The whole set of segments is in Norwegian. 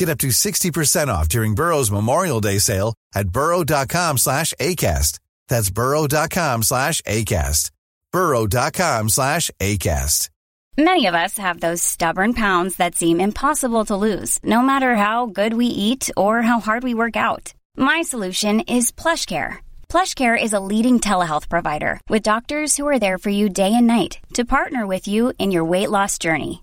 Get up to 60% off during Burrow's Memorial Day sale at burrow.com slash ACAST. That's burrow.com slash ACAST. burrow.com slash ACAST. Many of us have those stubborn pounds that seem impossible to lose, no matter how good we eat or how hard we work out. My solution is plush PlushCare. PlushCare is a leading telehealth provider with doctors who are there for you day and night to partner with you in your weight loss journey.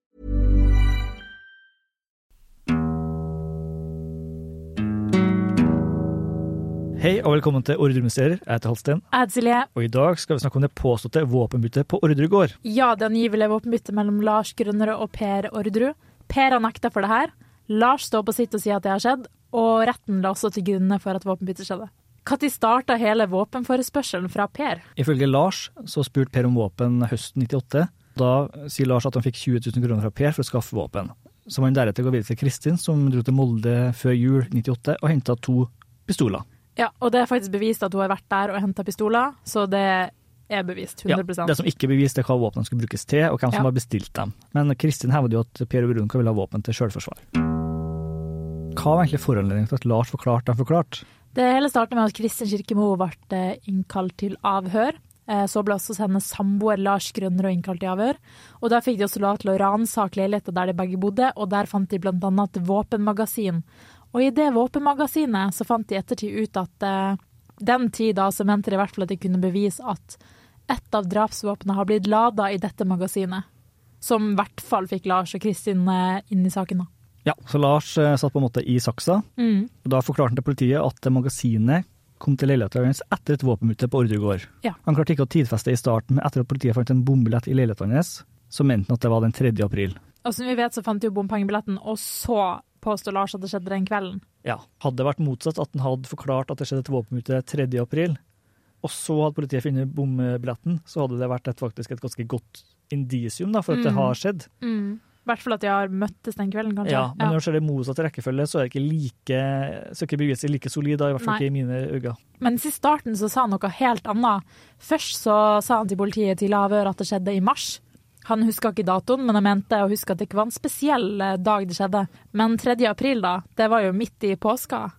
Hei og velkommen til Ordremysterier. Jeg heter Halsten, Jeg heter Silje. og i dag skal vi snakke om det påståtte våpenbyttet på Ordre gård. Ja, det angivelige våpenbyttet mellom Lars Grønnerød og Per Orderud. Per har nekta for det her. Lars står på sitt og sier at det har skjedd, og retten la også til grunne for at våpenbyttet skjedde. Når starta hele våpenforespørselen fra Per? Ifølge Lars så spurte Per om våpen høsten 98. Da sier Lars at han fikk 20 000 kroner fra Per for å skaffe våpen. Så må han deretter gå videre til Kristin, som dro til Molde før jul 98 og henta to pistoler. Ja, og det er faktisk bevist at hun har vært der og henta pistoler, så det er bevist. 100% Det som ikke er bevist, er hva våpnene skulle brukes til, og hvem som Ja. har bestilt dem. Men Kristin hevder jo at Per og Veronica ville ha våpen til sjølforsvar. Hva var egentlig foranledningen til at Lars forklarte han forklarte? Det hele startet med at Kristin Kirkemo ble eh, innkalt til avhør. Eh, Så ble også hennes samboer Lars Grønnerød innkalt til avhør. Og Der fikk de også lov til å ransake leiligheten der de begge bodde, og der fant de annet et våpenmagasin. Og i det våpenmagasinet så fant de i ettertid ut at eh, den tid da så mente de i hvert fall at de kunne bevise at ett av drapsvåpnene har blitt lada i dette magasinet. Som i hvert fall fikk Lars og Kristin eh, inn i saken. da. Ja, så Lars eh, satt på en måte i saksa. Mm. og Da forklarte han til politiet at det magasinet kom til leiligheten hans etter et våpenbytte på ordre gård. Ja. Han klarte ikke å tidfeste i starten, men etter at politiet fant en bombillett i leiligheten hans, så mente han at det var den 3. april. Og som vi vet, så fant de jo bompengebilletten, og så påstår Lars at det skjedde den kvelden. Ja. Hadde det vært motsatt, at han hadde forklart at det skjedde et våpenbytte 3. april, og så hadde politiet funnet bombebilletten, så hadde det vært et, faktisk et ganske godt indisium da, for at det Mm. har skjedd. I hvert fall at de har møttes den kvelden, kanskje. Ja, men når det skjer i motsatt rekkefølge, så er det ikke like, så er ikke beviset like solid, da, i hvert fall Nei. ikke i mine øyne. Men i starten så sa han noe helt annet. Først så sa han til politiet til avhør at det skjedde i mars. Han huska ikke datoen, men jeg mente å huske at det ikke var en spesiell eh, dag det skjedde. Men 3. april, da, det var jo midt i påska.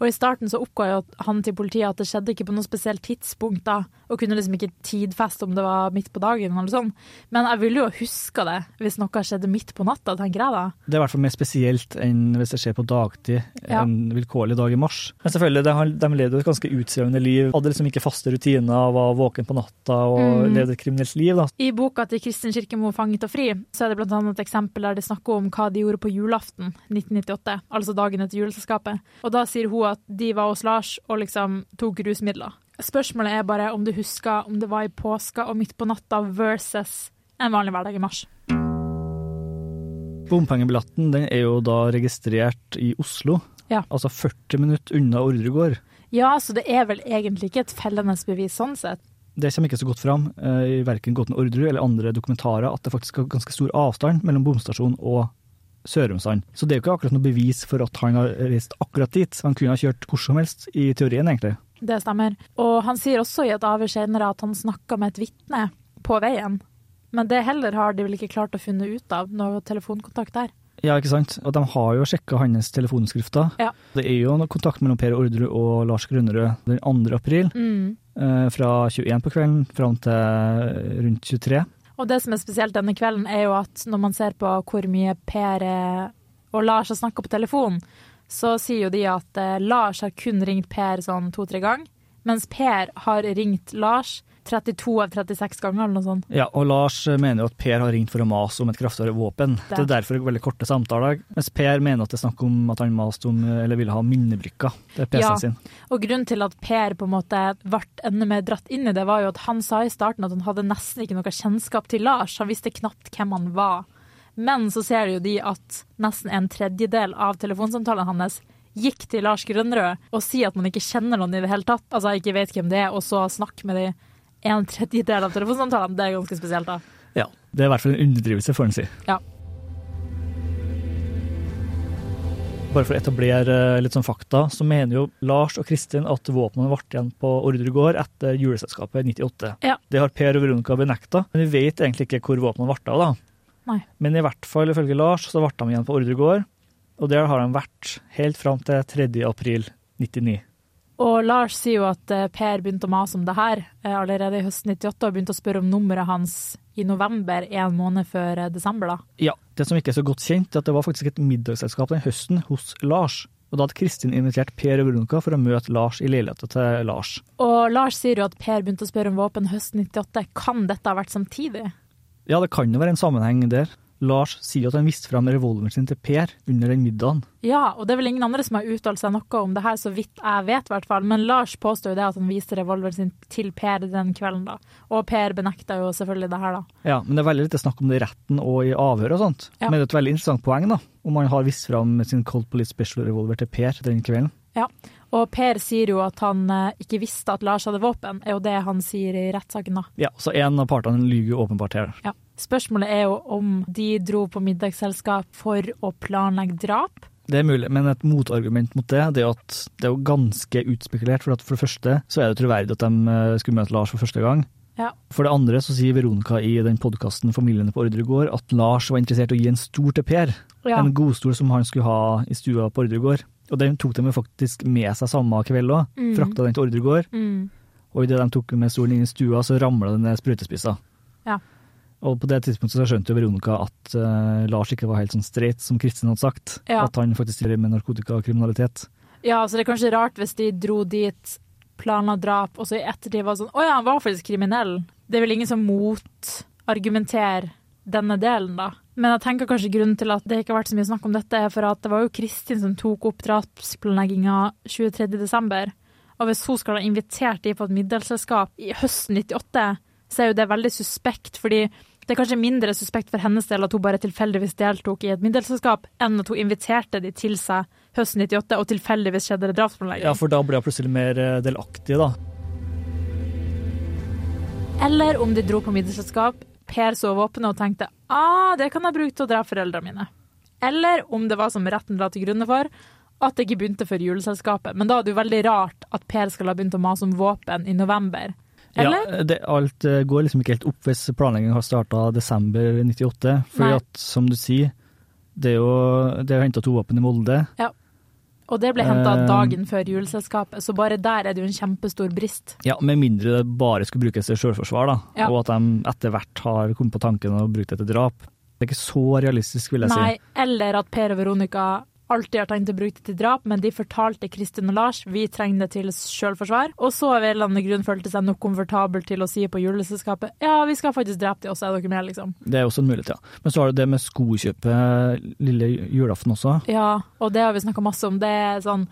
Og i starten så oppga jo han til politiet at det skjedde ikke på noe spesielt tidspunkt da, og kunne liksom ikke tidfeste om det var midt på dagen eller sånn. Men jeg ville jo huska det hvis noe skjedde midt på natta, tenker jeg da. Det er i hvert fall mer spesielt enn hvis det skjer på dagtid Ja. en vilkårlig dag i mars. Men selvfølgelig, de, har- de levde jo et ganske utsvevende liv. Hadde liksom ikke faste rutiner, var våken på natta og Mm. levde et kriminelt liv. da. I boka til Kristin Kirkemo 'Fanget og fri' så er det blant annet et eksempel der de snakker om hva de gjorde på julaften 1998, altså dagen etter juleselskapet. Og da sier hun at de var hos Lars og liksom tok rusmidler. Spørsmålet er bare om du husker om det var i påska og midt på natta versus en vanlig hverdag i mars. Bompengebilletten den er jo da registrert i Oslo, Ja. altså 40 minutter unna Ordregård. gård. Ja, så det er vel egentlig ikke et fellende bevis sånn sett. Det kommer ikke så godt fram eh, i verken Gåten Orderud eller andre dokumentarer at det faktisk er ganske stor avstand mellom bomstasjonen og Sørumsand. Så det er jo ikke akkurat noe bevis for at han har reist akkurat dit. Han kunne ha kjørt hvor som helst, i teorien egentlig. Det stemmer. Og han sier også i et avhør senere at han snakka med et vitne på veien. Men det heller har de vel ikke klart å finne ut av, noe telefonkontakt der. Ja, ikke sant. Og de har jo sjekka hans telefonskrifter. Ja. Det er jo kontakt mellom Per Orderud og Lars Grønnerød den 2. april, Mm. eh, fra 21 på kvelden fram til rundt 23. Og det som er spesielt denne kvelden, er jo at når man ser på hvor mye Per eh, og Lars har snakka på telefon, så sier jo de at eh, Lars har kun ringt Per sånn to-tre ganger, mens Per har ringt Lars 32 av 36 ganger, eller noe sånt. Ja, og Lars mener jo at Per har ringt for å mase om et kraftigere våpen. Det er derfor veldig korte samtaler. Mens Per mener at det er snakk om at han maste om, eller ville ha minnebrikker til PC-en Ja, sin. og grunnen til at Per på en måte ble enda mer dratt inn i det, var jo at han sa i starten at han hadde nesten ikke noe kjennskap til Lars. Han visste knapt hvem han var. Men så ser jo de at nesten en tredjedel av telefonsamtalene hans gikk til Lars Grønrød, og sier at man ikke kjenner noen i det hele tatt, altså ikke vet hvem det er, og så snakke med de en tredjedel av telefonsamtalene, det er ganske spesielt, da. Ja, det er i hvert fall en underdrivelse, får en si. Ja. Bare for å etablere eh, litt sånn fakta, så mener jo Lars og Kristin at våpnene ble igjen på ordre gård etter juleselskapet i 98. Ja. Det har Per og Veronica benekta, men vi vet egentlig ikke hvor våpnene ble av. da. Nei. Men i hvert fall ifølge Lars så ble de igjen på ordre gård, og der har de vært helt fram til 3. april 99. Og Lars sier jo at eh, Per begynte å mase om det her eh, allerede i høsten 98, og begynte å spørre om nummeret hans i november, en måned før eh, desember, da. Ja, det som ikke er så godt kjent, er at det var faktisk et middagsselskap den høsten hos Lars. Og da hadde Kristin invitert Per og Veronica for å møte Lars i leiligheten til Lars. Og Lars sier jo at Per begynte å spørre om våpen høsten 98. Kan dette ha vært samtidig? Ja, det kan jo være en sammenheng der. Lars sier at han viste fram revolveren sin til Per under den middagen. Ja, og det er vel ingen andre som har uttalt seg noe om det her, så vidt jeg vet, i hvert fall. Men Lars påstår jo det at han viste revolveren sin til Per den kvelden, da. Og Per benekta jo selvfølgelig det her, da. Ja, men det er veldig lite snakk om det i retten og i avhør og sånt. Ja. Men det er et veldig interessant poeng, da. Om han har vist fram sin Cold Police Special Revolver til Per den kvelden. Ja. Og Per sier jo at han eh, ikke visste at Lars hadde våpen, er jo det han sier i rettssaken, da. Ja, så en av partene lyver jo åpenbart her. Ja. Spørsmålet er jo om de dro på middagsselskap for å planlegge drap. Det er mulig, men et motargument mot det, det er at det er jo ganske utspekulert. For, at for det første så er det troverdig at de eh, skulle møte Lars for første gang. Ja. For det andre så sier Veronica i den podkasten Familiene på ordre gård at Lars var interessert i å gi en stol til Per. Ja. En godstol som han skulle ha i stua på ordre gård. Og den tok de faktisk med seg samme kveld òg. Mm. Frakta den til ordre gård. Mm. Og idet de tok med stolen inn i stua, så ramla den ned sprøytespissa. Ja. Og på det tidspunktet så skjønte jo Veronica at uh, Lars ikke var helt sånn streit som Kristin hadde sagt. Ja. At han faktisk driver med narkotika og kriminalitet. Ja, så det er kanskje rart hvis de dro dit, planla drap, og så i ettertid var sånn Å ja, han var faktisk kriminell. Det er vel ingen som motargumenterer denne delen, da. Men jeg tenker kanskje grunnen til at det ikke har vært så mye snakk om dette, er for at det var jo Kristin som tok opp drapsplanlegginga 23.12. Og hvis hun skal ha invitert de på et middagsselskap i høsten 98, så er jo det veldig suspekt, fordi det er kanskje mindre suspekt for hennes del at hun bare tilfeldigvis deltok i et middelselskap, enn at hun inviterte de til seg høsten 98, og tilfeldigvis skjedde det drapsplanlegging. Ja, for da ble hun plutselig mer eh, delaktig, da. Eller om de dro på middelselskap, Per så våpenet og tenkte ah, det kan jeg bruke til å drepe foreldrene mine. Eller om det var som retten la til grunne for, at det ikke begynte før juleselskapet. Men da er det jo veldig rart at Per skal ha begynt å mase om våpen i november. Eller? Ja, det, alt eh, går liksom ikke helt opp hvis planleggingen har starta desember 98. Fordi Nei. at, som du sier, det er jo det er henta to våpen i Molde. Ja. Og det ble henta Eh. dagen før juleselskapet, så bare der er det jo en kjempestor brist. Ja, Med mindre det bare skulle brukes til selvforsvar, da. Ja. Og at de etter hvert har kommet på tanken å bruke det til drap. Det er ikke så realistisk, vil jeg Nei, si. eller at Per og Veronica alltid har tenkt å bruke det til drap, men de fortalte Kristin og Lars vi trenger det til selvforsvar. Og så av en eller annen grunn følte seg nok komfortabel til å si på juleselskapet ja, vi skal faktisk drepe de også, er dere med, liksom. Det er også en mulighet, ja. Men så har du det med skokjøpet lille julaften også. Ja, og det har vi snakka masse om. Det er sånn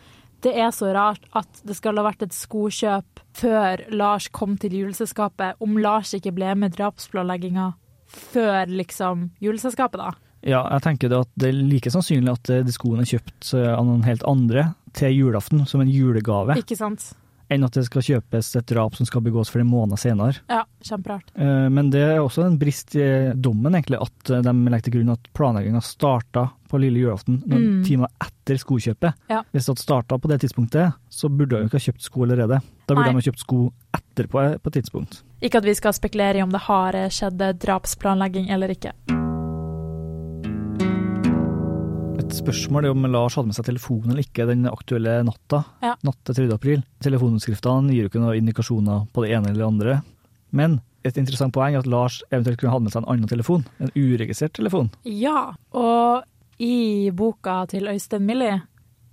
det er så rart at det skal ha vært et skokjøp før Lars kom til juleselskapet, om Lars ikke ble med i drapsplanlegginga før liksom juleselskapet, da. Ja, jeg tenker det at det er like sannsynlig at eh, de skoene er kjøpt eh, av noen helt andre til julaften, som en julegave, Ikke sant? enn at det skal kjøpes et drap som skal begås flere måneder senere. Ja, kjemperart. Eh, Men det er også en brist i dommen, egentlig, at de legger til grunn at planlegginga starta på lille julaften, noen Mm. timer etter skokjøpet. Ja. Hvis det starta på det tidspunktet, så burde de ikke ha kjøpt sko allerede. Da burde Nei. de ha kjøpt sko etterpå på et tidspunkt. Ikke at vi skal spekulere i om det har skjedd drapsplanlegging eller ikke. Et spørsmål om Lars hadde med seg telefonen eller ikke den aktuelle natta. Ja. Natt til 3. april. Telefonutskriftene gir jo ikke noen indikasjoner på det ene eller det andre. Men et interessant poeng er at Lars eventuelt kunne hatt med seg en annen telefon, en uregistrert telefon. Ja, og i boka til Øystein Millie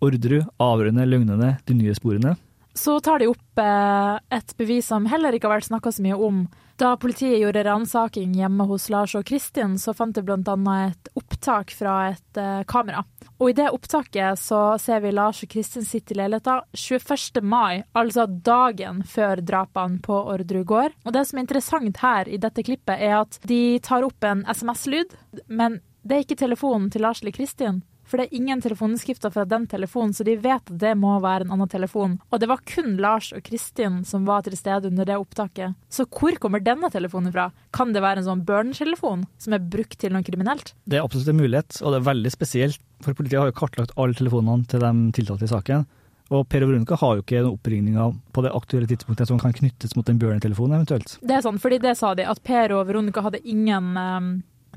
Orderud, avrørende, løgnende, de nye sporene. så tar de opp eh, et bevis som heller ikke har vært snakka så mye om. Da politiet gjorde ransaking hjemme hos Lars og Kristin, så fant de bl.a. et opptak fra et uh, kamera. Og i det opptaket så ser vi Lars og Kristin sitte i leiligheta 21. mai, altså dagen før drapene på Orderud gård. Og det som er interessant her i dette klippet, er at de tar opp en SMS-lyd, men det er ikke telefonen til Lars eller Kristin. For det er ingen telefonskrifter fra den telefonen, så de vet at det må være en annen telefon. Og det var kun Lars og Kristin som var til stede under det opptaket. Så hvor kommer denne telefonen fra? Kan det være en sånn børnetelefon som er brukt til noe kriminelt? Det er absolutt en mulighet, og det er veldig spesielt, for politiet har jo kartlagt alle telefonene til de tiltalte i saken. Og Per og Veronica har jo ikke noen oppringninger på det aktuelle tidspunktet som kan knyttes mot den børnetelefonen eventuelt. Det er sånn, fordi det sa de, at Per og Veronica hadde ingen eh,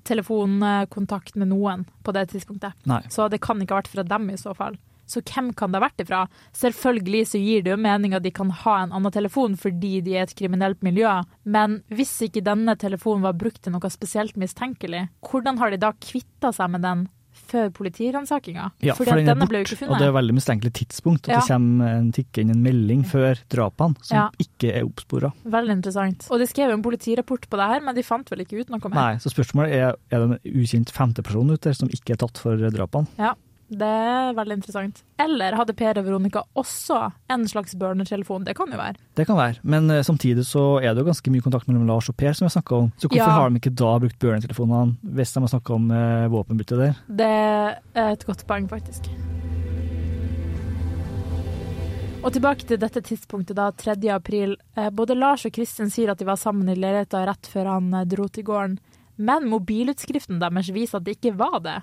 telefonkontakt med noen på det tidspunktet. Nei. Så det kan ikke ha vært fra dem i så fall. Så hvem kan det ha vært ifra? Selvfølgelig så gir det jo mening at de kan ha en annen telefon fordi de er et kriminelt miljø, men hvis ikke denne telefonen var brukt til noe spesielt mistenkelig, hvordan har de da kvitta seg med den før politiransakinga? Ja, for den denne ble jo og det er veldig mistenkelig tidspunkt at Ja. det kommer en tikke inn en melding før drapene som Ja. ikke er oppspora. Veldig interessant. Og de skrev jo en politirapport på det her, men de fant vel ikke ut noe mer. Nei, så spørsmålet er er det en ukjent femteperson ute der som ikke er tatt for drapene. Ja, det er veldig interessant. Eller hadde Per og Veronica også en slags burner-telefon? Det kan jo være. Det kan være, men eh, samtidig så er det jo ganske mye kontakt mellom Lars og Per, som vi har snakka om. Så hvorfor Ja. har de ikke da brukt burner-telefonene hvis de har snakka om eh, våpenbytte der? Det er et godt poeng, faktisk. Og tilbake til dette tidspunktet, da, 3. april. Eh, Både Lars og Kristin sier at de var sammen i leiligheta rett før han eh, dro til gården, men mobilutskriften deres viser at det ikke var det.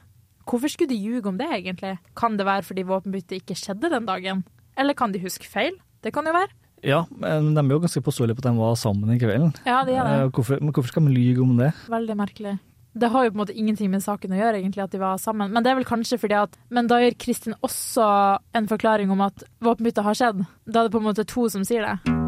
Hvorfor skulle de ljuge om det, egentlig? Kan det være fordi våpenbyttet ikke skjedde den dagen? Eller kan de huske feil? Det kan jo være. Ja, men de er jo ganske påståelige på at de var sammen den kvelden. Ja, det er Eh, det. Hvorfor, men hvorfor skal man lyge om det? Veldig merkelig. Det har jo på en måte ingenting med saken å gjøre, egentlig, at de var sammen. Men det er vel kanskje fordi at Men da gir Kristin også en forklaring om at våpenbyttet har skjedd. Da er det på en måte to som sier det.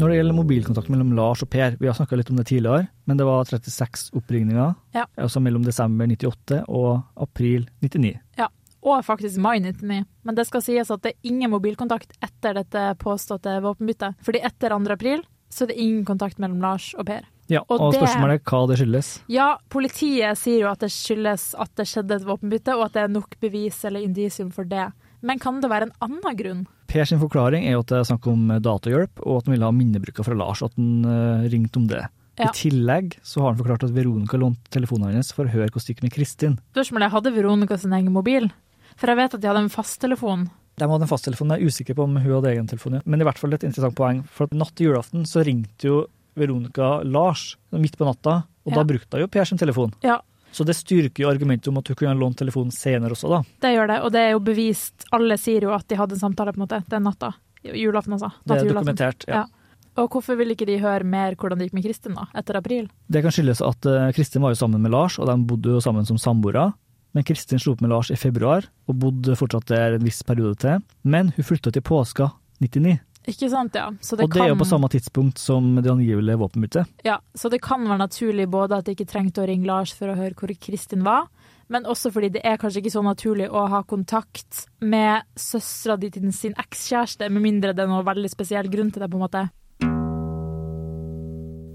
Når det gjelder mobilkontakt mellom Lars og Per, vi har snakka litt om det tidligere, men det var 36 oppringninger, Ja. altså mellom desember 98 og april 99. Ja. Og faktisk mai 99. Men det skal sies at det er ingen mobilkontakt etter dette påståtte våpenbyttet. Fordi etter 2. april så er det ingen kontakt mellom Lars og Per. Ja, Og og, det- spørsmålet er hva det skyldes. Ja, politiet sier jo at det skyldes at det skjedde et våpenbytte, og at det er nok bevis eller indisium for det. Men kan det være en annen grunn? Per sin forklaring er jo at det er snakk om datahjelp, og at han ville ha minnebruker fra Lars, at han eh, ringte om det. Ja. I tillegg så har han forklart at Veronica lånte telefonen hennes for å høre hvordan det gikk med Kristin. Spørsmålet er, hadde Veronica sin egen mobil? For jeg vet at de hadde en fasttelefon. De hadde en fasttelefon, jeg er usikker på om hun hadde egen telefon, ja. men i hvert fall et interessant poeng. For at natt til julaften så ringte jo Veronica Lars midt på natta, og Ja. da brukte hun jo Per sin telefon. Ja, Så det styrker jo argumentet om at hun kunne ha lånt telefonen senere også, da. det gjør det, og det er jo bevist. Alle sier jo at de hadde en samtale, på en måte, den natta. Julaften, altså. Det er julaften. dokumentert. Ja. Ja. Og hvorfor vil ikke de høre mer hvordan det gikk med Kristin, da, etter april? Det kan skyldes at eh, Kristin var jo sammen med Lars, og de bodde jo sammen som samboere. Men Kristin slo opp med Lars i februar, og bodde fortsatt der en viss periode til. Men hun flytta til påska 99, Ikke sant, ja. Så det og det kan, er jo på samme tidspunkt som det angivelige våpenbyttet. ja, så det kan være naturlig både at de ikke trengte å ringe Lars for å høre hvor Kristin var, men også fordi det er kanskje ikke så naturlig å ha kontakt med søstera di til sin ekskjæreste, med mindre det er noe veldig spesiell grunn til det, på en måte.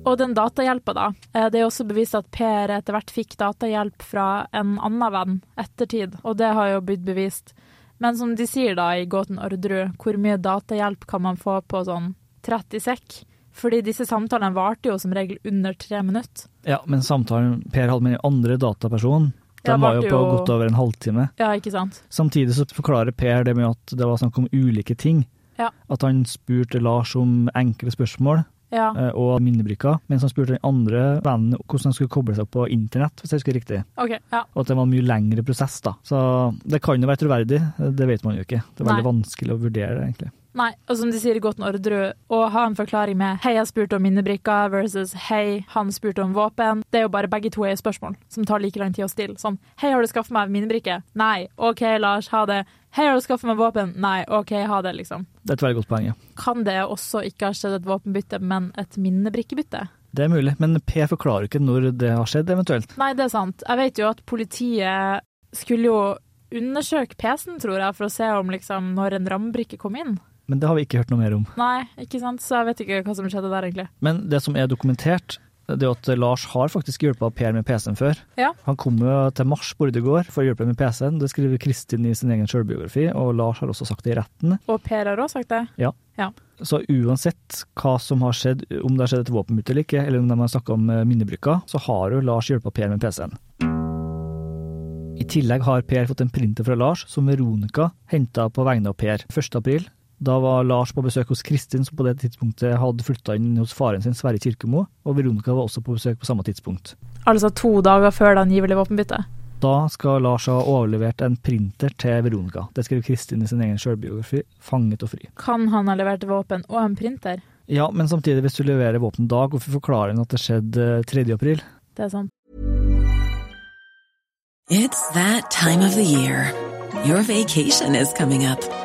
Og den datahjelpa, da. Eh, Det er også bevist at Per etter hvert fikk datahjelp fra en annen venn ettertid, og det har jo blitt bevist. Men som de sier da i Gåten Orderud, hvor mye datahjelp kan man få på sånn 30 sekk? Fordi disse samtalene varte jo som regel under tre minutter. Ja, men samtalen Per hadde med den andre datapersonen, den var jo på jo- godt over en halvtime. Ja, ikke sant? Samtidig så forklarer Per det med at det var snakk om ulike ting. Ja. At han spurte Lars om enkle spørsmål Ja. eh, og minnebrikker, mens han spurte den andre vennen hvordan han skulle koble seg opp på internett, hvis jeg husker riktig. Okay, Ja. Og at det var en mye lengre prosess, da. Så det kan jo være troverdig, det vet man jo ikke. Det er veldig Nei. vanskelig å vurdere, det, egentlig. Nei, og som de sier i Gåten Orderud, å ha en forklaring med 'hei, jeg spurte om minnebrikker' versus 'hei, han spurte om våpen', det er jo bare begge to er spørsmål som tar like lang tid å stille. Sånn 'hei, har du skaffet meg minnebrikke'? Nei. OK, Lars, ha det. 'Hei, har du skaffet meg våpen'? Nei. OK, ha det, liksom. Det er et veldig godt poeng, ja. Kan det også ikke ha skjedd et våpenbytte, men et minnebrikkebytte? Det er mulig, men P forklarer ikke når det har skjedd, eventuelt. Nei, det er sant. Jeg vet jo at politiet skulle jo undersøke PC-en, tror jeg, for å se om liksom når en rammebrikke kom inn. Men det har vi ikke hørt noe mer om. Nei, ikke sant, så jeg vet ikke hva som skjedde der, egentlig. Men det som er dokumentert, det er at Lars har faktisk hjulpet Per med PC-en før. Ja. Han kom jo til Mars på Ordregård for å hjelpe med PC-en. Det skriver Kristin i sin egen selvbiografi, og Lars har også sagt det i retten. Og Per har også sagt det. Ja. Ja. Så uansett hva som har skjedd, om det har skjedd et våpenbytte eller ikke, eller om de har snakka om eh, minnebrykka, så har jo Lars hjulpet Per med PC-en. I tillegg har Per fått en printer fra Lars som Veronica henta på vegne av Per 1. Da var Lars på besøk hos Kristin, som på det tidspunktet hadde flytta inn hos faren sin, Sverre Kirkemo, og Veronica var også på besøk på samme tidspunkt. Altså to dager før det angivelige våpenbyttet. Da skal Lars ha overlevert en printer til Veronica. Det skrev Kristin i sin egen selvbiografi, 'Fanget og fri'. Kan han ha levert våpen og en printer? Ja, men samtidig, hvis du leverer våpen dag, hvorfor forklarer han at det skjedde 3. april? Det er sant. It's that time of the year. Your vacation is coming up.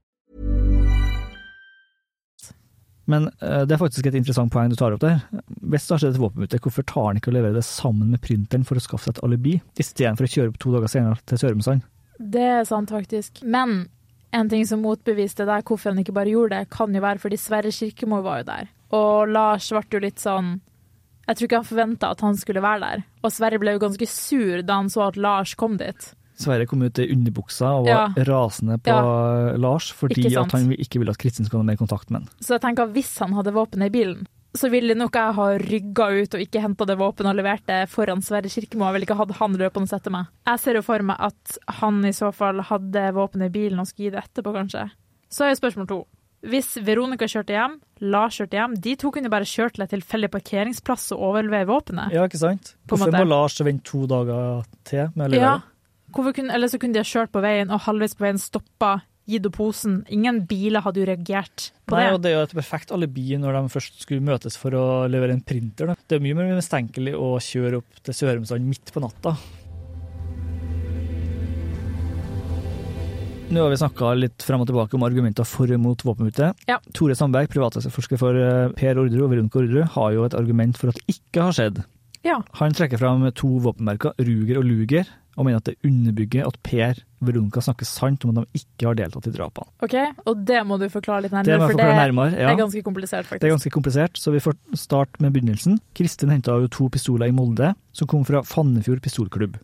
Men eh, det er faktisk et interessant poeng du tar opp der. Hvis det har skjedd et våpenbytte, hvorfor tar han ikke og leverer det sammen med printeren for å skaffe seg et alibi, istedenfor å kjøre opp to dager senere til Sørumsand? Det er sant, faktisk. Men en ting som motbeviste det, hvorfor han ikke bare gjorde det, kan jo være fordi Sverre Kirkemo var jo der. Og Lars ble jo litt sånn Jeg tror ikke han forventa at han skulle være der. Og Sverre ble jo ganske sur da han så at Lars kom dit. Sverre kom ut i underbuksa og var Ja. rasende på Ja. Lars fordi han ikke ville at Kristin skulle ha mer kontakt med han. Så jeg tenker at hvis han hadde våpenet i bilen, så ville nok jeg ha rygga ut og ikke henta det våpenet og levert det foran Sverre Kirkemo. Jeg ville ikke hatt han løpende etter meg. Jeg ser jo for meg at han i så fall hadde våpenet i bilen og skulle gi det etterpå, kanskje. Så er spørsmål to. Hvis Veronica kjørte hjem, Lars kjørte hjem, de to kunne bare kjørt til en tilfeldig parkeringsplass og overlevere våpenet. Ja, ikke sant? Hvorfor må Lars vente to dager til med å levere? Ja. Kunne, eller så kunne de ha kjørt på veien, og halvveis på veien stoppa, gitt opp posen. Ingen biler hadde jo reagert på Nei, det. og Det er jo et perfekt alibi når de først skulle møtes for å levere en printer. Da. Det er mye mer mistenkelig å kjøre opp til Sørumsand midt på natta. Nå har vi snakka litt frem og tilbake om argumenter for og mot våpenbytte. Ja. Tore Sandberg, privatforsker for eh, Per Orderud og Veronica Orderud, har jo et argument for at det ikke har skjedd. Ja. Han trekker fram to våpenmerker, Ruger og Luger, og mener at det underbygger at Per og Veronica snakker sant om at de ikke har deltatt i drapene. Ok, Og det må du forklare litt nærmere, det for det nærmere. Ja. er ganske komplisert, faktisk. Det er ganske komplisert, så vi får starte med begynnelsen. Kristin henta jo to pistoler i Molde, som kom fra Fannefjord pistolklubb.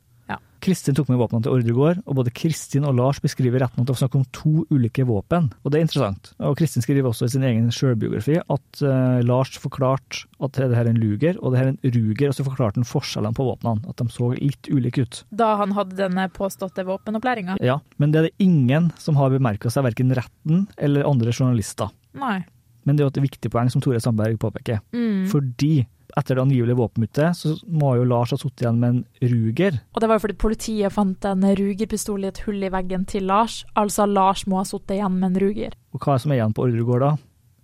Kristin tok med våpnene til Ordregård, og både Kristin og Lars beskriver retten at det var snakk om to ulike våpen, og det er interessant. Og Kristin skriver også i sin egen sjølbiografi at uh, Lars forklarte at det her er en Luger, og det her er en Ruger, og så forklarte han forskjellene på våpnene, at de så litt ulike ut. Da han hadde denne påståtte våpenopplæringa? Ja, men det er det ingen som har bemerka seg, verken retten eller andre journalister. Nei. Men det er jo et viktig poeng som Tore Sandberg påpeker. Mm. Fordi etter det angivelige våpenbyttet, så må jo Lars ha sittet igjen med en Ruger. Og det var jo fordi politiet fant en Ruger-pistol i et hull i veggen til Lars. Altså Lars må ha sittet igjen med en Ruger. Og hva er det som er igjen på Ordregård da?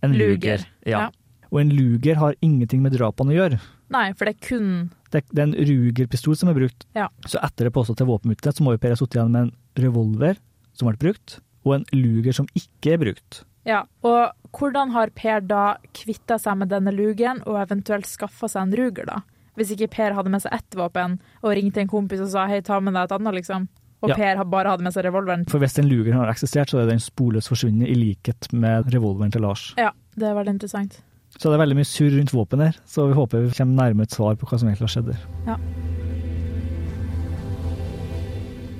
En Luger. Luger, Ja. ja. Og en Luger har ingenting med drapene å gjøre. Nei, for det er kun Det, det er en Ruger-pistol som er brukt. Ja. Så etter det påståtte våpenbyttet, så må jo Per ha sittet igjen med en revolver som ble brukt, og en Luger som ikke er brukt. Ja. Og hvordan har Per da kvitta seg med denne lugen, og eventuelt skaffa seg en Ruger, da? Hvis ikke Per hadde med seg ett våpen, og ringte en kompis og sa hei, ta med deg et annet, liksom. Og Ja. Per bare hadde med seg revolveren. For hvis den Lugeren har eksistert, så er den sporløst forsvunnet, i likhet med revolveren til Lars. Ja, det er veldig interessant. Så det er veldig mye surr rundt våpen her, så vi håper vi kommer nærmere et svar på hva som egentlig har skjedd der. Ja.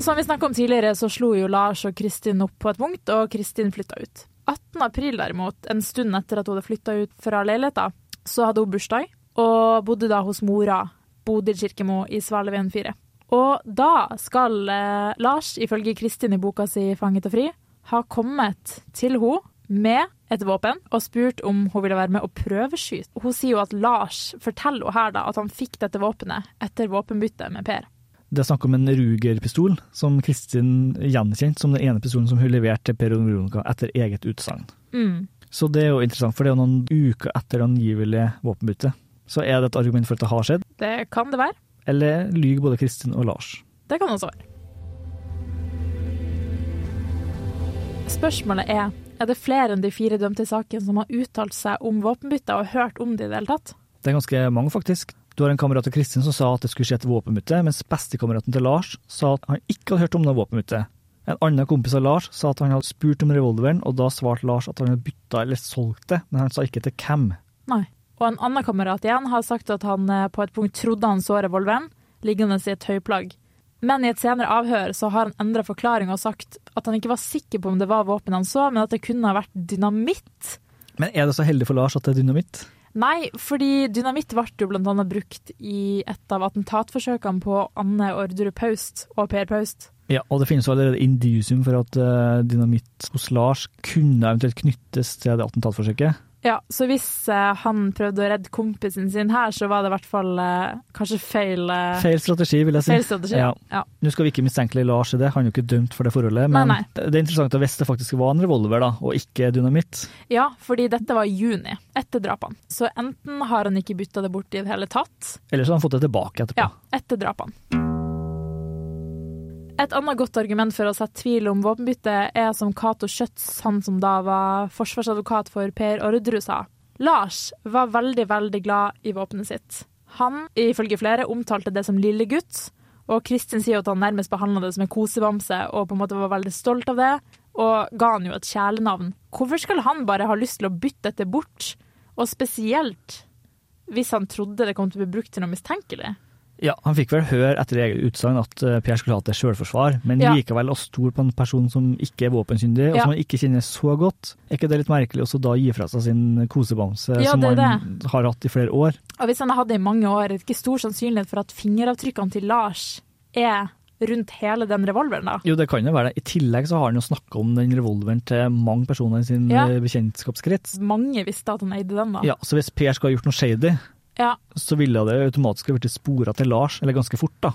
Som vi snakka om tidligere, så slo jo Lars og Kristin opp på et punkt, og Kristin flytta ut. 18. april derimot, en stund etter at hun hadde flytta ut fra leiligheten, så hadde hun bursdag, og bodde da hos mora, Bodil Kirkemo, i Svaleveien 4. Og da skal eh, Lars, ifølge Kristin i boka si 'Fanget og fri', ha kommet til henne med et våpen og spurt om hun ville være med å prøveskyte. Hun sier jo at Lars forteller henne her da at han fikk dette våpenet etter våpenbyttet med Per. Det er snakk om en Ruger-pistol, som Kristin gjenkjente som den ene pistolen som hun leverte til Per Veronica etter eget utsagn. Mm. Så det er jo interessant, for det er jo noen uker etter det angivelige våpenbyttet. Så er det et argument for at det har skjedd, Det kan det være. eller lyver både Kristin og Lars? Det kan også være. Spørsmålet er er det flere enn de fire dømte i saken som har uttalt seg om våpenbytte og hørt om det i det hele tatt. Det er ganske mange, faktisk. Du har en kamerat av Kristin som sa at det skulle skje et våpenbytte, mens bestekameraten til Lars sa at han ikke hadde hørt om noe våpenbytte. En annen kompis av Lars sa at han hadde spurt om revolveren, og da svarte Lars at han hadde bytta eller solgt det, men han sa ikke til hvem. Nei. Og en annen kamerat igjen har sagt at han eh, på et punkt trodde han så revolveren liggende i et høyplagg. Men i et senere avhør så har han endra forklaring og sagt at han ikke var sikker på om det var våpen han så, men at det kunne ha vært dynamitt. Men er det så heldig for Lars at det er dynamitt? Nei, fordi dynamitt ble jo annet brukt i et av attentatforsøkene på Anne Orderud Paust og Per Paust. Ja, og det finnes jo allerede indisium for at eh, dynamitt hos Lars kunne eventuelt knyttes til det attentatforsøket. Ja, så hvis eh, han prøvde å redde kompisen sin her, så var det i hvert fall eh, kanskje feil eh, Feil strategi, vil jeg si. Feil strategi, ja. ja. Nå skal vi ikke mistenkelig Lars i det, han er jo ikke dømt for det forholdet, men Nei, nei. det er interessant at hvis det faktisk var en revolver, da, og ikke dynamitt. Ja, fordi dette var i juni, etter drapene. Så enten har han ikke bytta det bort i det hele tatt, Eller så har han fått det tilbake etterpå. ja, etter drapene. Et annet godt argument for å sette tvil om våpenbyttet er som Cato Schjøtz, han som da var forsvarsadvokat for Per Orderud, sa. Lars var veldig, veldig glad i våpenet sitt. Han, ifølge flere, omtalte det som lille gutt, og Kristin sier at han nærmest behandla det som en kosebamse og på en måte var veldig stolt av det, og ga han jo et kjælenavn. Hvorfor skulle han bare ha lyst til å bytte dette bort, og spesielt hvis han trodde det kom til å bli brukt til noe mistenkelig? Ja, Han fikk vel høre etter eget utsagn at Pierre Per skulle hatt det selvforsvar, men Ja. likevel å stole på en person som ikke er våpensyndig, og Ja. som han ikke kjenner så godt. Er ikke det litt merkelig også da gi fra seg sin kosebamse, Ja, som han har hatt i flere år? Og hvis han har hatt det i mange år, er det ikke stor sannsynlighet for at fingeravtrykkene til Lars er rundt hele den revolveren, da? Jo, det kan jo være det. I tillegg så har han jo snakka om den revolveren til mange personer i sin Ja. eh, bekjentskapskrets. Mange visste at han eide den, da. Ja, så hvis Per skal ha gjort noe shady, Ja, så ville det automatisk blitt spora til Lars, eller ganske fort, da.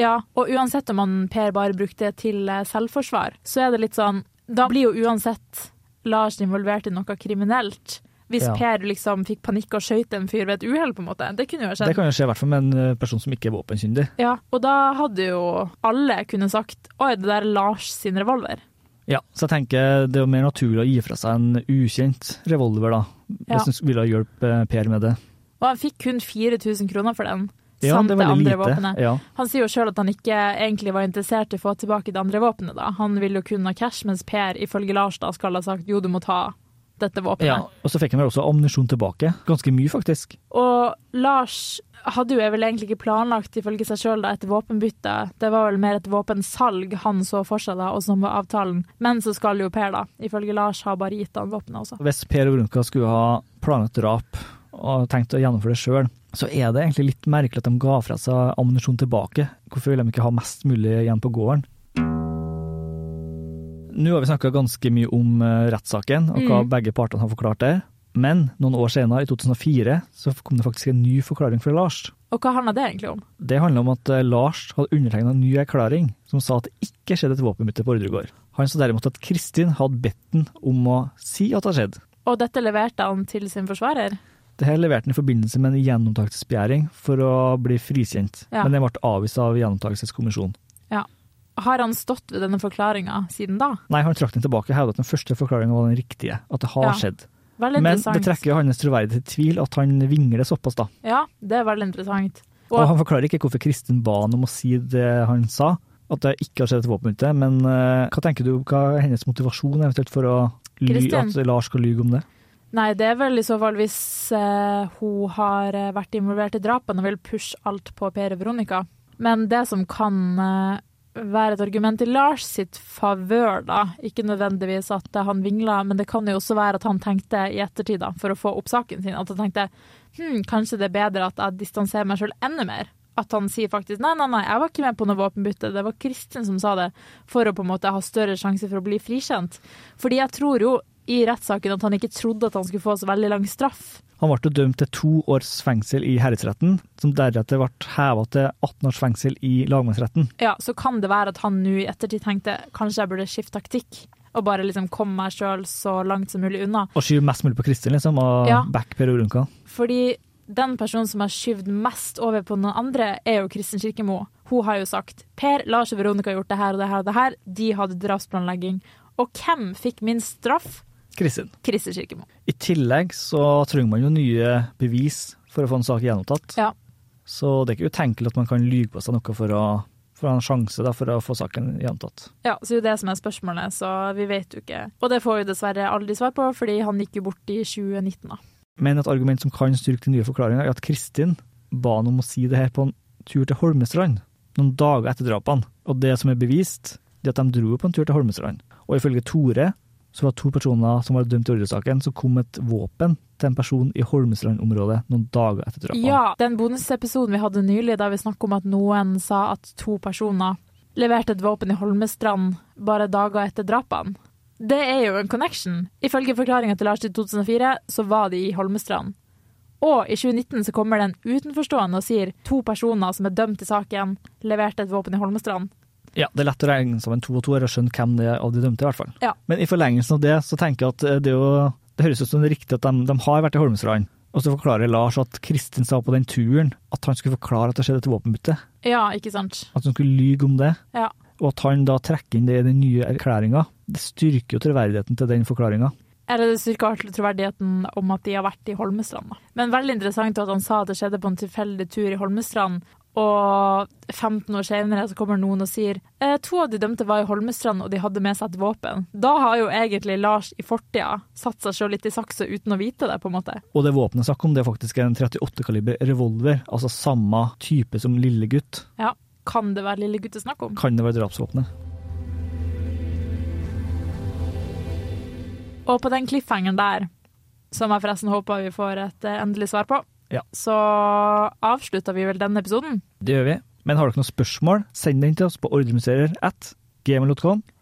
ja. Og uansett om han Per bare brukte det til eh, selvforsvar, så er det litt sånn Da blir jo uansett Lars involvert i noe kriminelt. Hvis Ja. Per liksom fikk panikk og skøyt en fyr ved et uhell, på en måte. Det kunne jo ha skjedd. Det kan jo skje i hvert fall med en eh, person som ikke er våpenkyndig. Ja, og da hadde jo alle kunne sagt Oi, det der er Lars sin revolver. Ja, så jeg tenker det er jo mer naturlig å gi fra seg en ukjent revolver, da. Ja. Hvis du ville ha hjulpet Per med det. Og han fikk kun 4000 kroner for den. Ja, samt det det andre lite. våpenet. Ja. Han sier jo sjøl at han ikke egentlig var interessert i å få tilbake det andre våpenet. da. Han ville jo kun ha cash, mens Per ifølge Lars da skal ha sagt jo, du må ta dette våpenet. ja. Og så fikk han vel også ammunisjon tilbake. Ganske mye, faktisk. Og Lars hadde jo vel egentlig ikke planlagt ifølge seg sjøl et våpenbytte. Det var vel mer et våpensalg han så for seg, da, og som var avtalen. Men så skal jo Per, da, ifølge Lars, ha bare gitt han våpenet også. Hvis Per og Brunka skulle ha planlagt drap og tenkt å gjennomføre det sjøl, så er det egentlig litt merkelig at de ga fra seg ammunisjon tilbake. Hvorfor vil de ikke ha mest mulig igjen på gården? Nå har vi snakka ganske mye om eh, rettssaken og hva Mm. begge partene har forklart der. Men noen år senere, i 2004, så kom det faktisk en ny forklaring fra Lars. Og hva handla det egentlig om? Det handler om at eh, Lars hadde undertegna en ny erklæring som sa at det ikke skjedde et våpenbytte på Ordregård. Han sa derimot at Kristin hadde bedt ham om å si at det hadde skjedd. Og dette leverte han til sin forsvarer? Det her leverte han i forbindelse med en gjenopptakelsesbegjæring for å bli frikjent, Ja. men den ble avvist av gjenopptakelseskommisjonen. Ja. Har han stått ved denne forklaringa siden da? Nei, han trakk den tilbake og hevda at den første forklaringa var den riktige, at det har Ja. skjedd. Veldig Men det trekker jo hans troverdighet til tvil at han vingler såpass, da. Ja, det er veldig interessant. Og han forklarer ikke hvorfor Kristin ba han om å si det han sa, at det ikke har skjedd et våpenbytte, men uh, hva tenker du, hva er hennes motivasjon eventuelt for å ly at Lars skal lyge om det? Nei, det er vel i så fall hvis eh, hun har eh, vært involvert i drapene og vil pushe alt på Per og Veronica. Men det som kan eh, være et argument i Lars sitt favør, da. Ikke nødvendigvis at han vingla, men det kan jo også være at han tenkte i ettertid, da, for å få opp saken sin, at han tenkte hm, kanskje det er bedre at jeg distanserer meg sjøl enda mer. At han sier faktisk nei, nei, nei, jeg var ikke med på noe våpenbytte, det var Kristin som sa det, for å på en måte ha større sjanse for å bli frikjent. Fordi jeg tror jo i rettssaken at han ikke trodde at han skulle få så veldig lang straff. Han ble dømt til to års fengsel i herredsretten, som deretter ble heva til 18 års fengsel i lagmannsretten. Ja, så kan det være at han nå i ettertid tenkte kanskje jeg burde skifte taktikk. Og bare liksom komme meg sjøl så langt som mulig unna. Og skyve mest mulig på Kristin, liksom, og Ja. back Per Orunka. Fordi den personen som har skyvd mest over på noen andre, er jo Kristin Kirkemo. Hun har jo sagt Per, Lars og Veronica har gjort det her og det her og det her. De hadde drapsplanlegging. Og hvem fikk minst straff? Kristin. Kristin Kirkemo. I tillegg så trenger man jo nye bevis for å få en sak gjenopptatt. Ja. Så det er ikke utenkelig at man kan lyge på seg noe for å, for å ha en sjanse da, for å få saken gjenopptatt. Ja, så det er jo det som er spørsmålet, så vi vet jo ikke. Og det får vi dessverre aldri svar på, fordi han gikk jo bort i 2019, da. Men et argument som kan styrke den nye forklaringa, er at Kristin ba han om å si det her på en tur til Holmestrand, noen dager etter drapene. Og det som er bevist, det er at de dro på en tur til Holmestrand. Og ifølge Tore så var det to personer som var dømt i ordresaken, så kom et våpen til en person i Holmestrand-området noen dager etter drapene. Ja, den bonusepisoden vi hadde nylig, der vi snakket om at noen sa at to personer leverte et våpen i Holmestrand bare dager etter drapene. Det er jo en connection. Ifølge forklaringa til Lars i 2004, så var de i Holmestrand. Og i 2019 så kommer det en utenforstående og sier to personer som er dømt i saken, leverte et våpen i Holmestrand. Ja, det er lett å regne sammen to og to her og skjønne hvem det er av de dømte, i hvert fall. Ja. Men i forlengelsen av det, så tenker jeg at eh, det, jo, det høres ut som det er riktig at de, de har vært i Holmestrand. Og så forklarer Lars at Kristin sa på den turen at han skulle forklare at det skjedde et våpenbytte. Ja, ikke sant? At han skulle lyge om det. Ja. Og at han da trekker inn det i den nye erklæringa. Det styrker jo troverdigheten til den forklaringa. Eller det styrker troverdigheten om at de har vært i Holmestrand. Men veldig interessant at han sa at det skjedde på en tilfeldig tur i Holmestrand, og 15 år senere så kommer noen og sier eh, to av de dømte var i Holmestrand og de hadde med seg et våpen. Da har jo egentlig Lars i fortida satt seg sjøl litt i saksa uten å vite det, på en måte. Og det våpenet snakk om, det er faktisk en 38-kaliber revolver, altså samme type som lille gutt. Ja, Kan det være lille gutt det er snakk om? Kan det være drapsvåpenet? Og på den cliffhangeren der, som jeg forresten håper vi får et eh, endelig svar på, Ja. så avslutter vi vel denne episoden. Det gjør vi. Men har dere noen spørsmål, send den til oss på ordremuseer at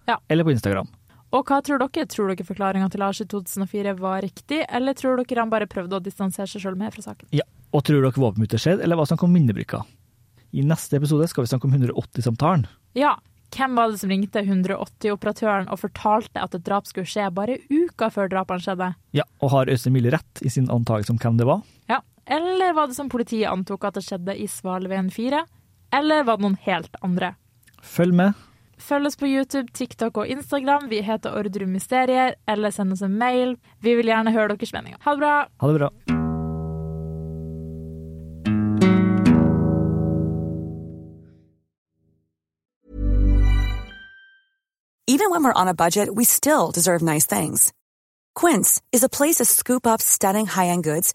Ja. eller på Instagram. Og hva tror dere? Tror dere forklaringa til Lars i 2004 var riktig, eller tror dere han bare prøvde å distansere seg sjøl mer fra saken? Ja. Og tror dere våpenbyttet skjedde, eller hva som kom minnebrykka? I neste episode skal vi snakke om 180-samtalen. Ja. Hvem var det som ringte 180-operatøren og fortalte at et drap skulle skje bare uka før drapene skjedde? Ja, og har Øystein Mille rett i sin antakelse om hvem det var? Ja. Eller var det som politiet antok at det skjedde i Svalveien 4? Eller var det noen helt andre? Følg med. Følg oss på YouTube, TikTok og Instagram. Vi heter Ordrum Mysterier, eller send oss en mail. Vi vil gjerne høre deres meninger. Ha det bra! Ha det bra. Even when we're on a budget, we still deserve nice things. Quince is a place to scoop up stunning high-end goods